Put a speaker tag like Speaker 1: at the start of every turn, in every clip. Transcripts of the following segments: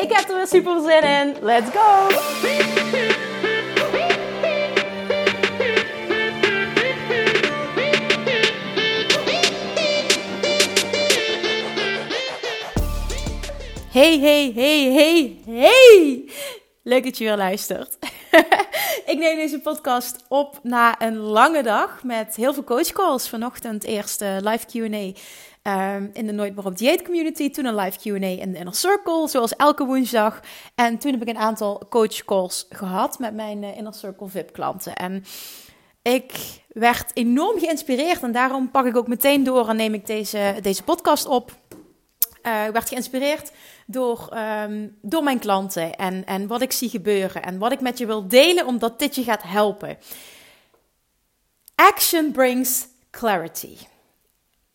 Speaker 1: Ik heb er weer super zin in. Let's go! Hey, hey, hey, hey, hey! Leuk dat je weer luistert. ik neem deze podcast op na een lange dag met heel veel coachcalls. Vanochtend eerst live Q&A Ehm, in de Nooit meer op dieet community. Toen een live Q&A in de Inner Circle, zoals elke woensdag. En toen heb ik een aantal coach calls gehad met mijn uh, Inner Circle VIP klanten. En ik werd enorm geïnspireerd en daarom pak ik ook meteen door en neem ik deze, deze podcast op. Uh, ik werd geïnspireerd door, um, door mijn klanten en, en wat ik zie gebeuren en wat ik met je wil delen, omdat dit je gaat helpen. Action brings clarity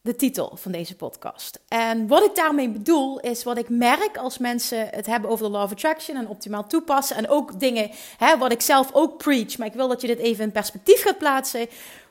Speaker 1: de titel van deze podcast. En wat ik daarmee bedoel is wat ik merk als mensen het hebben over de law of attraction en optimaal toepassen en ook dingen hè, wat ik zelf ook preach, maar ik wil dat je dit even in perspectief gaat plaatsen,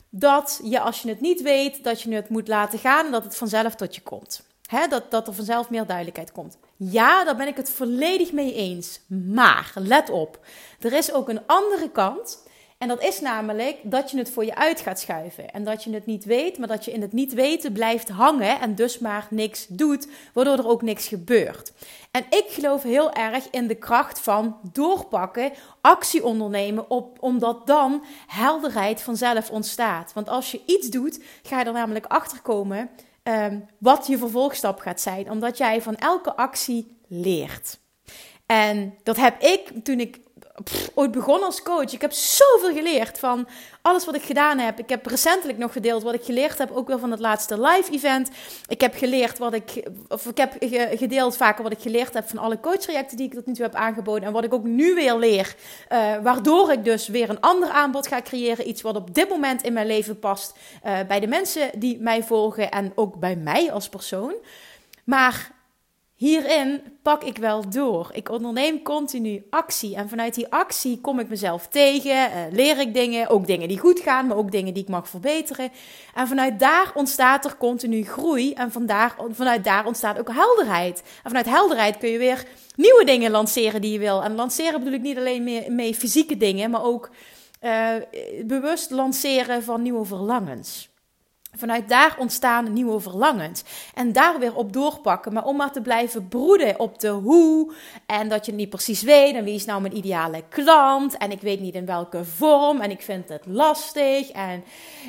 Speaker 1: dat je als je het niet weet, dat je het moet laten gaan en dat het vanzelf tot je komt. Dat, dat er vanzelf meer duidelijkheid komt. Ja, daar ben ik het volledig mee eens. Maar let op, er is ook een andere kant en dat is namelijk dat je het voor je uit gaat schuiven. En dat je het niet weet, maar dat je in het niet weten blijft hangen en dus maar niks doet, waardoor er ook niks gebeurt. En ik geloof heel erg in de kracht van doorpakken, actie ondernemen, op, omdat dan helderheid vanzelf ontstaat. Want als je iets doet, ga je er namelijk achter komen um, wat je vervolgstap gaat zijn, omdat jij van elke actie leert. En dat heb ik toen ik ooit begonnen als coach. Ik heb zoveel geleerd van alles wat ik gedaan heb. Ik heb recentelijk nog gedeeld wat ik geleerd heb, ook wel van het laatste live event. Ik heb geleerd wat ik, of ik heb gedeeld vaker wat ik geleerd heb van alle coachtrajecten die ik tot nu toe heb aangeboden. En wat ik ook nu weer leer, uh, waardoor ik dus weer een ander aanbod ga creëren. Iets wat op dit moment in mijn leven past uh, bij de mensen die mij volgen en ook bij mij als persoon. Maar hierin pak ik wel door. Ik onderneem continu actie. En vanuit die actie kom ik mezelf tegen, uh, leer ik dingen, ook dingen die goed gaan, maar ook dingen die ik mag verbeteren. En vanuit daar ontstaat er continu groei. En vandaar, vanuit daar ontstaat ook helderheid. En vanuit helderheid kun je weer nieuwe dingen lanceren die je wil. En lanceren bedoel ik niet alleen mee, fysieke dingen, maar ook uh, bewust lanceren van nieuwe verlangens. Vanuit daar ontstaan nieuwe verlangens. En daar weer op doorpakken. Maar om maar te blijven broeden op de hoe. En dat je niet precies weet. En wie is nou mijn ideale klant. En ik weet niet in welke vorm. En ik vind het lastig. En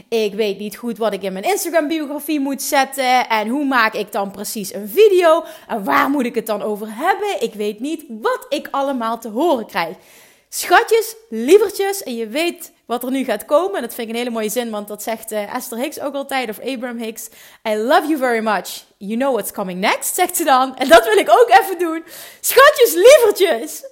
Speaker 1: ik weet niet goed wat ik in mijn Instagram biografie moet zetten. En hoe maak ik dan precies een video. En waar moet ik het dan over hebben. Ik weet niet wat ik allemaal te horen krijg. Schatjes, lievertjes. En je weet wat er nu gaat komen. En dat vind ik een hele mooie zin, want dat zegt uh, Esther Hicks ook altijd, of Abraham Hicks. I love you very much. You know what's coming next, zegt ze dan. En dat wil ik ook even doen. Schatjes, lievertjes.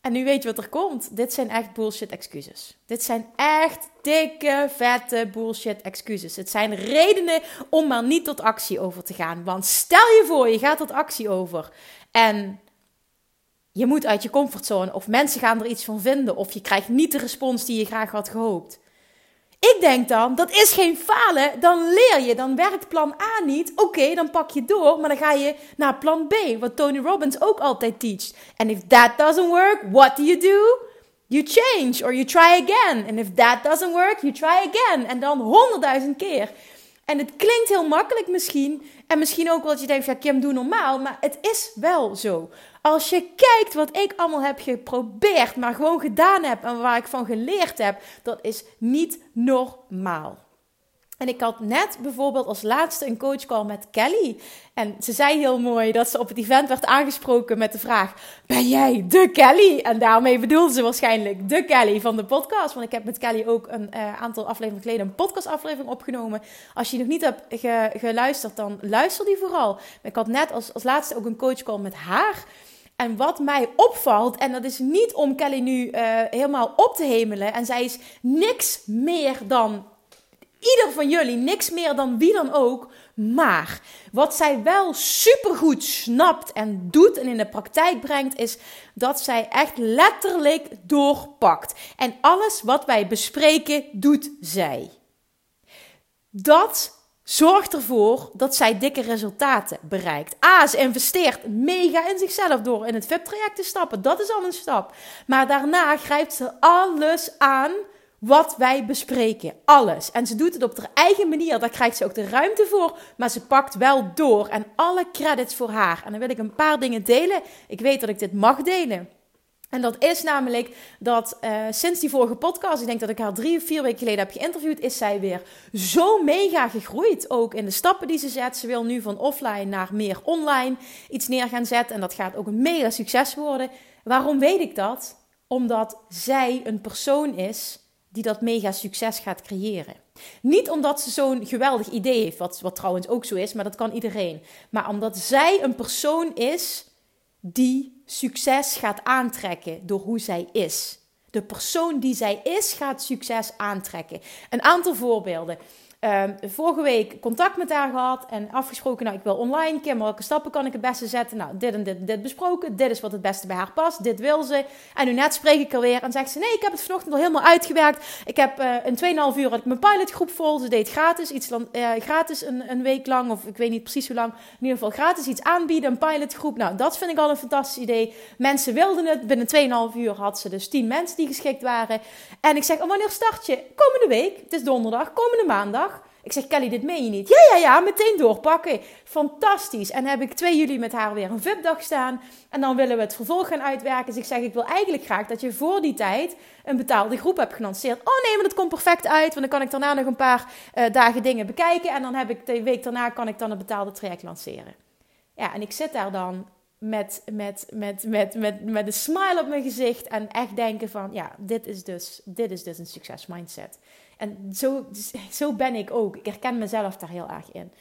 Speaker 1: En nu weet je wat er komt. Dit zijn echt bullshit excuses. Dit zijn echt dikke, vette bullshit excuses. Het zijn redenen om maar niet tot actie over te gaan. Want stel je voor, je gaat tot actie over. En je moet uit je comfortzone. Of mensen gaan er iets van vinden. Of je krijgt niet de respons die je graag had gehoopt. Ik denk dan, dat is geen falen. Dan leer je. Dan werkt plan A niet. Oké, dan pak je door. Maar dan ga je naar plan B. Wat Tony Robbins ook altijd teacht. And if that doesn't work, what do you do? You change or you try again. And if that doesn't work, you try again. En dan honderdduizend keer. En het klinkt heel makkelijk misschien. En misschien ook wel dat je denkt, ja Kim, doe normaal. Maar het is wel zo. Als je kijkt wat ik allemaal heb geprobeerd, maar gewoon gedaan heb en waar ik van geleerd heb, dat is niet normaal. En ik had net bijvoorbeeld als laatste een coachcall met Kelly. En ze zei heel mooi dat ze op het event werd aangesproken met de vraag: Ben jij de Kelly? En daarmee bedoelde ze waarschijnlijk de Kelly van de podcast. Want ik heb met Kelly ook een uh, aantal afleveringen geleden een podcastaflevering opgenomen. Als je nog niet hebt ge geluisterd, dan luister die vooral. Maar ik had net als, als laatste ook een coachcall met haar. En wat mij opvalt, en dat is niet om Kelly nu uh, helemaal op te hemelen, en zij is niks meer dan ieder van jullie, niks meer dan wie dan ook. Maar wat zij wel supergoed snapt en doet en in de praktijk brengt, is dat zij echt letterlijk doorpakt. En alles wat wij bespreken, doet zij. Dat zorgt ervoor dat zij dikke resultaten bereikt. A, ze investeert mega in zichzelf door in het VIP-traject te stappen. Dat is al een stap. Maar daarna grijpt ze alles aan wat wij bespreken. Alles. En ze doet het op haar eigen manier. Daar krijgt ze ook de ruimte voor. Maar ze pakt wel door. En alle credits voor haar. En dan wil ik een paar dingen delen. Ik weet dat ik dit mag delen. En dat is namelijk dat uh, sinds die vorige podcast, ik denk dat ik haar drie of vier weken geleden heb geïnterviewd, is zij weer zo mega gegroeid. Ook in de stappen die ze zet. Ze wil nu van offline naar meer online iets neer gaan zetten. En dat gaat ook een mega succes worden. Waarom weet ik dat? Omdat zij een persoon is die dat mega succes gaat creëren. Niet omdat ze zo'n geweldig idee heeft, wat, wat trouwens ook zo is, maar dat kan iedereen. Maar omdat zij een persoon is die succes gaat aantrekken door hoe zij is. De persoon die zij is gaat succes aantrekken. Een aantal voorbeelden. Um, vorige week contact met haar gehad en afgesproken, nou ik wil online, Kim, welke stappen kan ik het beste zetten? Nou, dit en dit dit besproken, dit is wat het beste bij haar past, dit wil ze. En nu net spreek ik er weer en zegt ze, nee, ik heb het vanochtend al helemaal uitgewerkt. Ik heb uh, in 2,5 uur had ik mijn pilotgroep vol, ze deed gratis, iets uh, gratis een, een week lang, of ik weet niet precies hoe lang, in ieder geval gratis iets aanbieden, een pilotgroep. Nou, dat vind ik al een fantastisch idee. Mensen wilden het, binnen 2,5 uur had ze dus 10 mensen die geschikt waren. En ik zeg, oh, wanneer start je? Komende week, het is donderdag, komende maandag. Ik zeg, Kelly, dit meen je niet. Ja, ja, ja, meteen doorpakken. Fantastisch. En heb ik 2 juli met haar weer een VIP-dag staan. En dan willen we het vervolg gaan uitwerken. Dus ik zeg, ik wil eigenlijk graag dat je voor die tijd een betaalde groep hebt gelanceerd. Oh nee, maar dat komt perfect uit. Want dan kan ik daarna nog een paar uh, dagen dingen bekijken. En dan heb ik de week daarna kan ik dan een betaalde traject lanceren. Ja, en ik zit daar dan met, met, met, met, met, met een smile op mijn gezicht. En echt denken van, ja, dit is dus, dit is dus een succes mindset. En zo, zo ben ik ook. Ik herken mezelf daar heel erg in.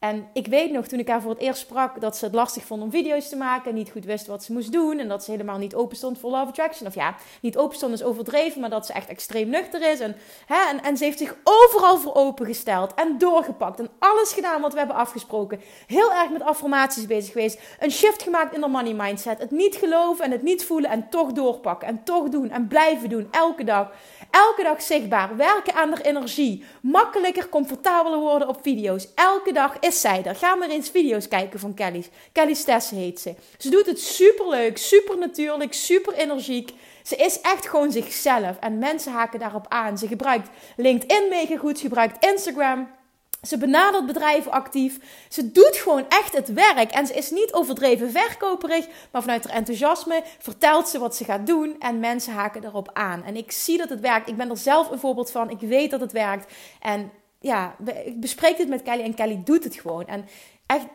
Speaker 1: En ik weet nog, toen ik haar voor het eerst sprak, dat ze het lastig vond om video's te maken. Niet goed wist wat ze moest doen. En dat ze helemaal niet open stond voor Love Attraction. Of ja, niet open stond is overdreven, maar dat ze echt extreem nuchter is. En, hè, en, en ze heeft zich overal voor opengesteld en doorgepakt. En alles gedaan wat we hebben afgesproken. Heel erg met affirmaties bezig geweest. Een shift gemaakt in de money mindset. Het niet geloven en het niet voelen en toch doorpakken. En toch doen en blijven doen. Elke dag. Elke dag zichtbaar. Werken aan haar energie. Makkelijker, comfortabeler worden op video's. Elke dag is zij er. Ga maar eens video's kijken van Kelly. Kelly Stess heet ze. Ze doet het super leuk, super natuurlijk, super energiek. Ze is echt gewoon zichzelf. En mensen haken daarop aan. Ze gebruikt LinkedIn mega goed. Ze gebruikt Instagram. Ze benadert bedrijven actief. Ze doet gewoon echt het werk. En ze is niet overdreven verkoperig, maar vanuit haar enthousiasme vertelt ze wat ze gaat doen. En mensen haken erop aan. En ik zie dat het werkt. Ik ben er zelf een voorbeeld van. Ik weet dat het werkt. En ja, ik bespreek dit met Kelly en Kelly doet het gewoon. En echt,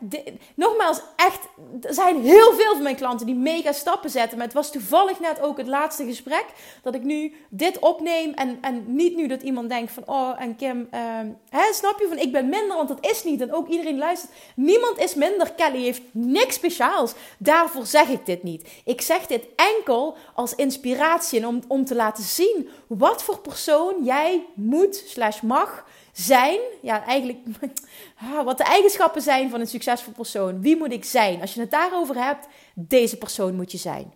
Speaker 1: nogmaals, echt, er zijn heel veel van mijn klanten die mega stappen zetten. Maar het was toevallig net ook het laatste gesprek dat ik nu dit opneem. En, en niet nu dat iemand denkt van, oh, en Kim, uh, hè, snap je, van ik ben minder, want dat is niet. En ook iedereen luistert. Niemand is minder. Kelly heeft niks speciaals. Daarvoor zeg ik dit niet. Ik zeg dit enkel als inspiratie en om, om te laten zien wat voor persoon jij moet slash mag zijn, ja, eigenlijk wat de eigenschappen zijn van een succesvol persoon. Wie moet ik zijn? Als je het daarover hebt, deze persoon moet je zijn.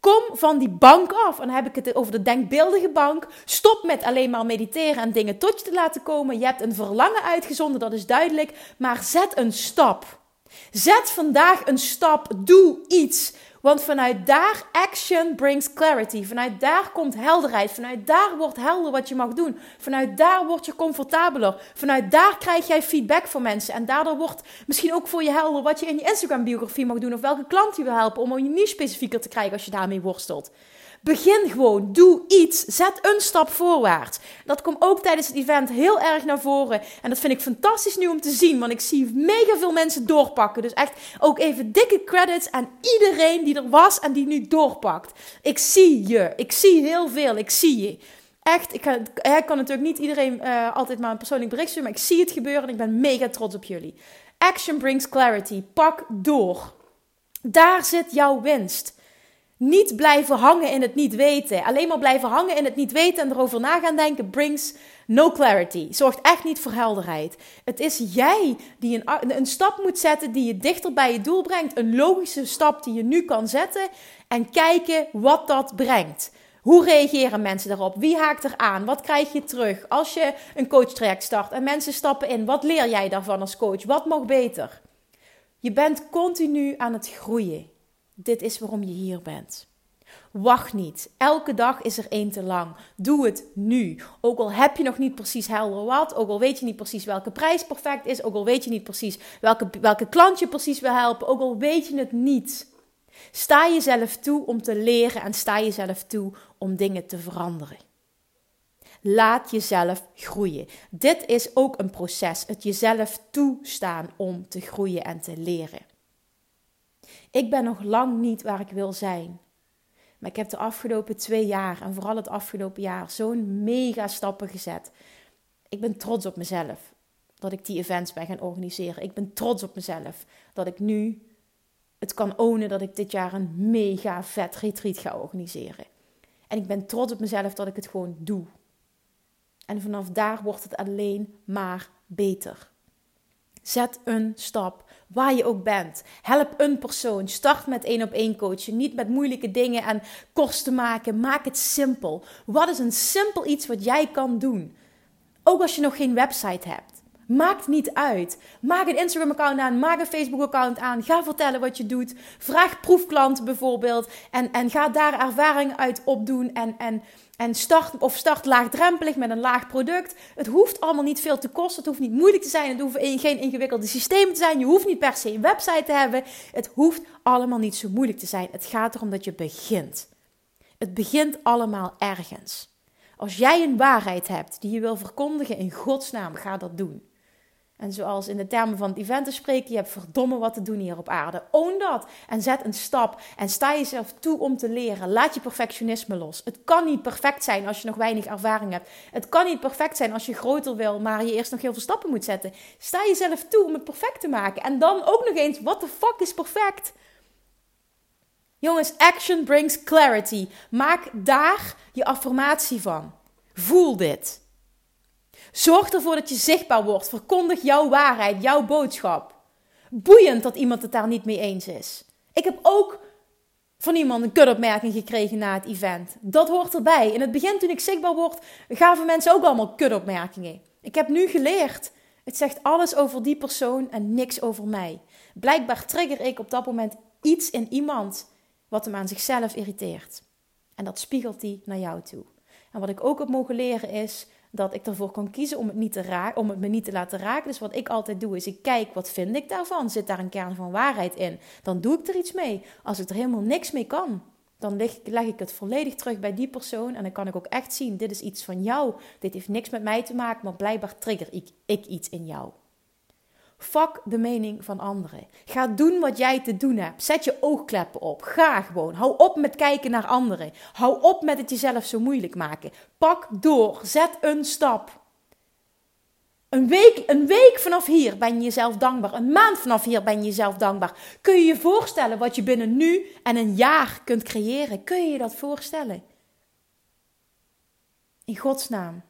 Speaker 1: Kom van die bank af. En dan heb ik het over de denkbeeldige bank. Stop met alleen maar mediteren en dingen tot je te laten komen. Je hebt een verlangen uitgezonden, dat is duidelijk. Maar zet een stap. Zet vandaag een stap. Doe iets. Want vanuit daar action brings clarity. Vanuit daar komt helderheid. Vanuit daar wordt helder wat je mag doen. Vanuit daar word je comfortabeler. Vanuit daar krijg jij feedback van mensen. En daardoor wordt misschien ook voor je helder wat je in je Instagram biografie mag doen. Of welke klant je wil helpen om je niet specifieker te krijgen als je daarmee worstelt. Begin gewoon. Doe iets. Zet een stap voorwaarts. Dat komt ook tijdens het event heel erg naar voren. En dat vind ik fantastisch nu om te zien. Want ik zie mega veel mensen doorpakken. Dus echt ook even dikke credits aan iedereen die er was en die nu doorpakt. Ik zie je. Ik zie heel veel. Ik zie je. Echt, ik kan, natuurlijk niet iedereen uh, altijd maar een persoonlijk bericht sturen. Maar ik zie het gebeuren en ik ben mega trots op jullie. Action brings clarity. Pak door. Daar zit jouw winst. Niet blijven hangen in het niet weten. Alleen maar blijven hangen in het niet weten en erover na gaan denken brings no clarity. Zorgt echt niet voor helderheid. Het is jij die een, een stap moet zetten die je dichter bij je doel brengt. Een logische stap die je nu kan zetten. En kijken wat dat brengt. Hoe reageren mensen daarop? Wie haakt er aan? Wat krijg je terug? Als je een coachtraject start en mensen stappen in, wat leer jij daarvan als coach? Wat mag beter? Je bent continu aan het groeien. Dit is waarom je hier bent. Wacht niet. Elke dag is er één te lang. Doe het nu. Ook al heb je nog niet precies helder wat, ook al weet je niet precies welke prijs perfect is, ook al weet je niet precies welke, welke klant je precies wil helpen, ook al weet je het niet. Sta jezelf toe om te leren en sta jezelf toe om dingen te veranderen. Laat jezelf groeien. Dit is ook een proces. Het jezelf toestaan om te groeien en te leren. Ik ben nog lang niet waar ik wil zijn. Maar ik heb de afgelopen twee jaar en vooral het afgelopen jaar zo'n mega stappen gezet. Ik ben trots op mezelf dat ik die events ben gaan organiseren. Ik ben trots op mezelf dat ik nu het kan ownen dat ik dit jaar een mega vet retreat ga organiseren. En ik ben trots op mezelf dat ik het gewoon doe. En vanaf daar wordt het alleen maar beter. Zet een stap waar je ook bent. Help een persoon. Start met één op één coaching. Niet met moeilijke dingen en kosten maken. Maak het simpel. Wat is een simpel iets wat jij kan doen? Ook als je nog geen website hebt. Maakt niet uit. Maak een Instagram-account aan, maak een Facebook-account aan. Ga vertellen wat je doet. Vraag proefklanten bijvoorbeeld. En, en ga daar ervaring uit opdoen. En, en, en start, of start laagdrempelig met een laag product. Het hoeft allemaal niet veel te kosten. Het hoeft niet moeilijk te zijn. Het hoeven geen ingewikkelde systemen te zijn. Je hoeft niet per se een website te hebben. Het hoeft allemaal niet zo moeilijk te zijn. Het gaat erom dat je begint. Het begint allemaal ergens. Als jij een waarheid hebt die je wil verkondigen in Gods naam, ga dat doen. En zoals in de termen van het event te spreken, je hebt verdomme wat te doen hier op aarde. Own dat en zet een stap en sta jezelf toe om te leren. Laat je perfectionisme los. Het kan niet perfect zijn als je nog weinig ervaring hebt. Het kan niet perfect zijn als je groter wil, maar je eerst nog heel veel stappen moet zetten. Sta jezelf toe om het perfect te maken. En dan ook nog eens, what the fuck is perfect? Jongens, action brings clarity. Maak daar je affirmatie van. Voel dit. Zorg ervoor dat je zichtbaar wordt. Verkondig jouw waarheid, jouw boodschap. Boeiend dat iemand het daar niet mee eens is. Ik heb ook van iemand een kutopmerking gekregen na het event. Dat hoort erbij. In het begin, toen ik zichtbaar word, gaven mensen ook allemaal kutopmerkingen. Ik heb nu geleerd. Het zegt alles over die persoon en niks over mij. Blijkbaar trigger ik op dat moment iets in iemand wat hem aan zichzelf irriteert. En dat spiegelt hij naar jou toe. En wat ik ook heb mogen leren is dat ik ervoor kan kiezen om het, niet te raken, om het me niet te laten raken. Dus wat ik altijd doe, is ik kijk wat vind ik daarvan. Zit daar een kern van waarheid in? Dan doe ik er iets mee. Als ik er helemaal niks mee kan, dan leg, leg ik het volledig terug bij die persoon. En dan kan ik ook echt zien, dit is iets van jou. Dit heeft niks met mij te maken, maar blijkbaar trigger ik iets in jou. Fuck de mening van anderen. Ga doen wat jij te doen hebt. Zet je oogkleppen op. Ga gewoon. Hou op met kijken naar anderen. Hou op met het jezelf zo moeilijk maken. Pak door. Zet een stap. Een week, een week vanaf hier ben je jezelf dankbaar. Een maand vanaf hier ben je jezelf dankbaar. Kun je je voorstellen wat je binnen nu en een jaar kunt creëren? Kun je je dat voorstellen? In Gods naam,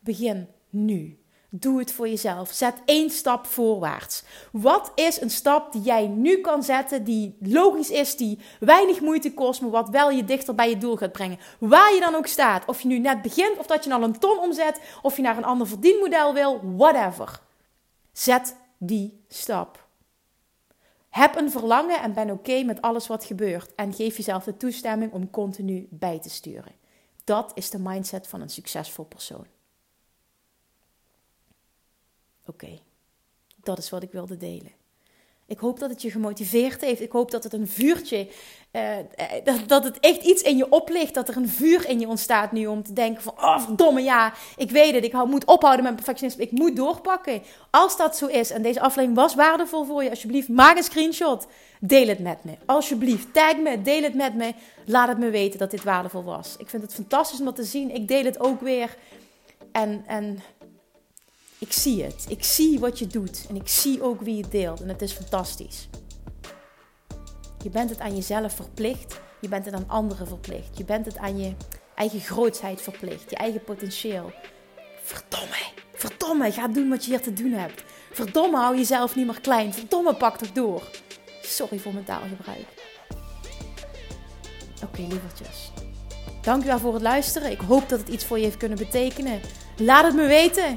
Speaker 1: begin nu. Doe het voor jezelf. Zet één stap voorwaarts. Wat is een stap die jij nu kan zetten, die logisch is, die weinig moeite kost, maar wat wel je dichter bij je doel gaat brengen? Waar je dan ook staat. Of je nu net begint, of dat je al een ton omzet, of je naar een ander verdienmodel wil, whatever. Zet die stap. Heb een verlangen en ben oké met alles wat gebeurt. En geef jezelf de toestemming om continu bij te sturen. Dat is de mindset van een succesvol persoon. Oké, dat is wat ik wilde delen. Ik hoop dat het je gemotiveerd heeft. Ik hoop dat het een vuurtje, uh, dat, dat het echt iets in je oplicht. Dat er een vuur in je ontstaat nu om te denken van, oh verdomme ja, ik weet het. Ik moet ophouden met perfectionisme. Ik moet doorpakken. Als dat zo is en deze aflevering was waardevol voor je, alsjeblieft maak een screenshot. Deel het met me. Alsjeblieft, tag me, deel het met me. Laat het me weten dat dit waardevol was. Ik vind het fantastisch om dat te zien. Ik deel het ook weer. En, en ik zie het. Ik zie wat je doet. En ik zie ook wie je deelt. En het is fantastisch. Je bent het aan jezelf verplicht. Je bent het aan anderen verplicht. Je bent het aan je eigen grootsheid verplicht. Je eigen potentieel. Verdomme, verdomme, ga doen wat je hier te doen hebt. Verdomme, hou jezelf niet meer klein. Verdomme, pak toch door. Sorry voor mijn taalgebruik. Oké, lievertjes. Dankjewel voor het luisteren. Ik hoop dat het iets voor je heeft kunnen betekenen. Laat het me weten.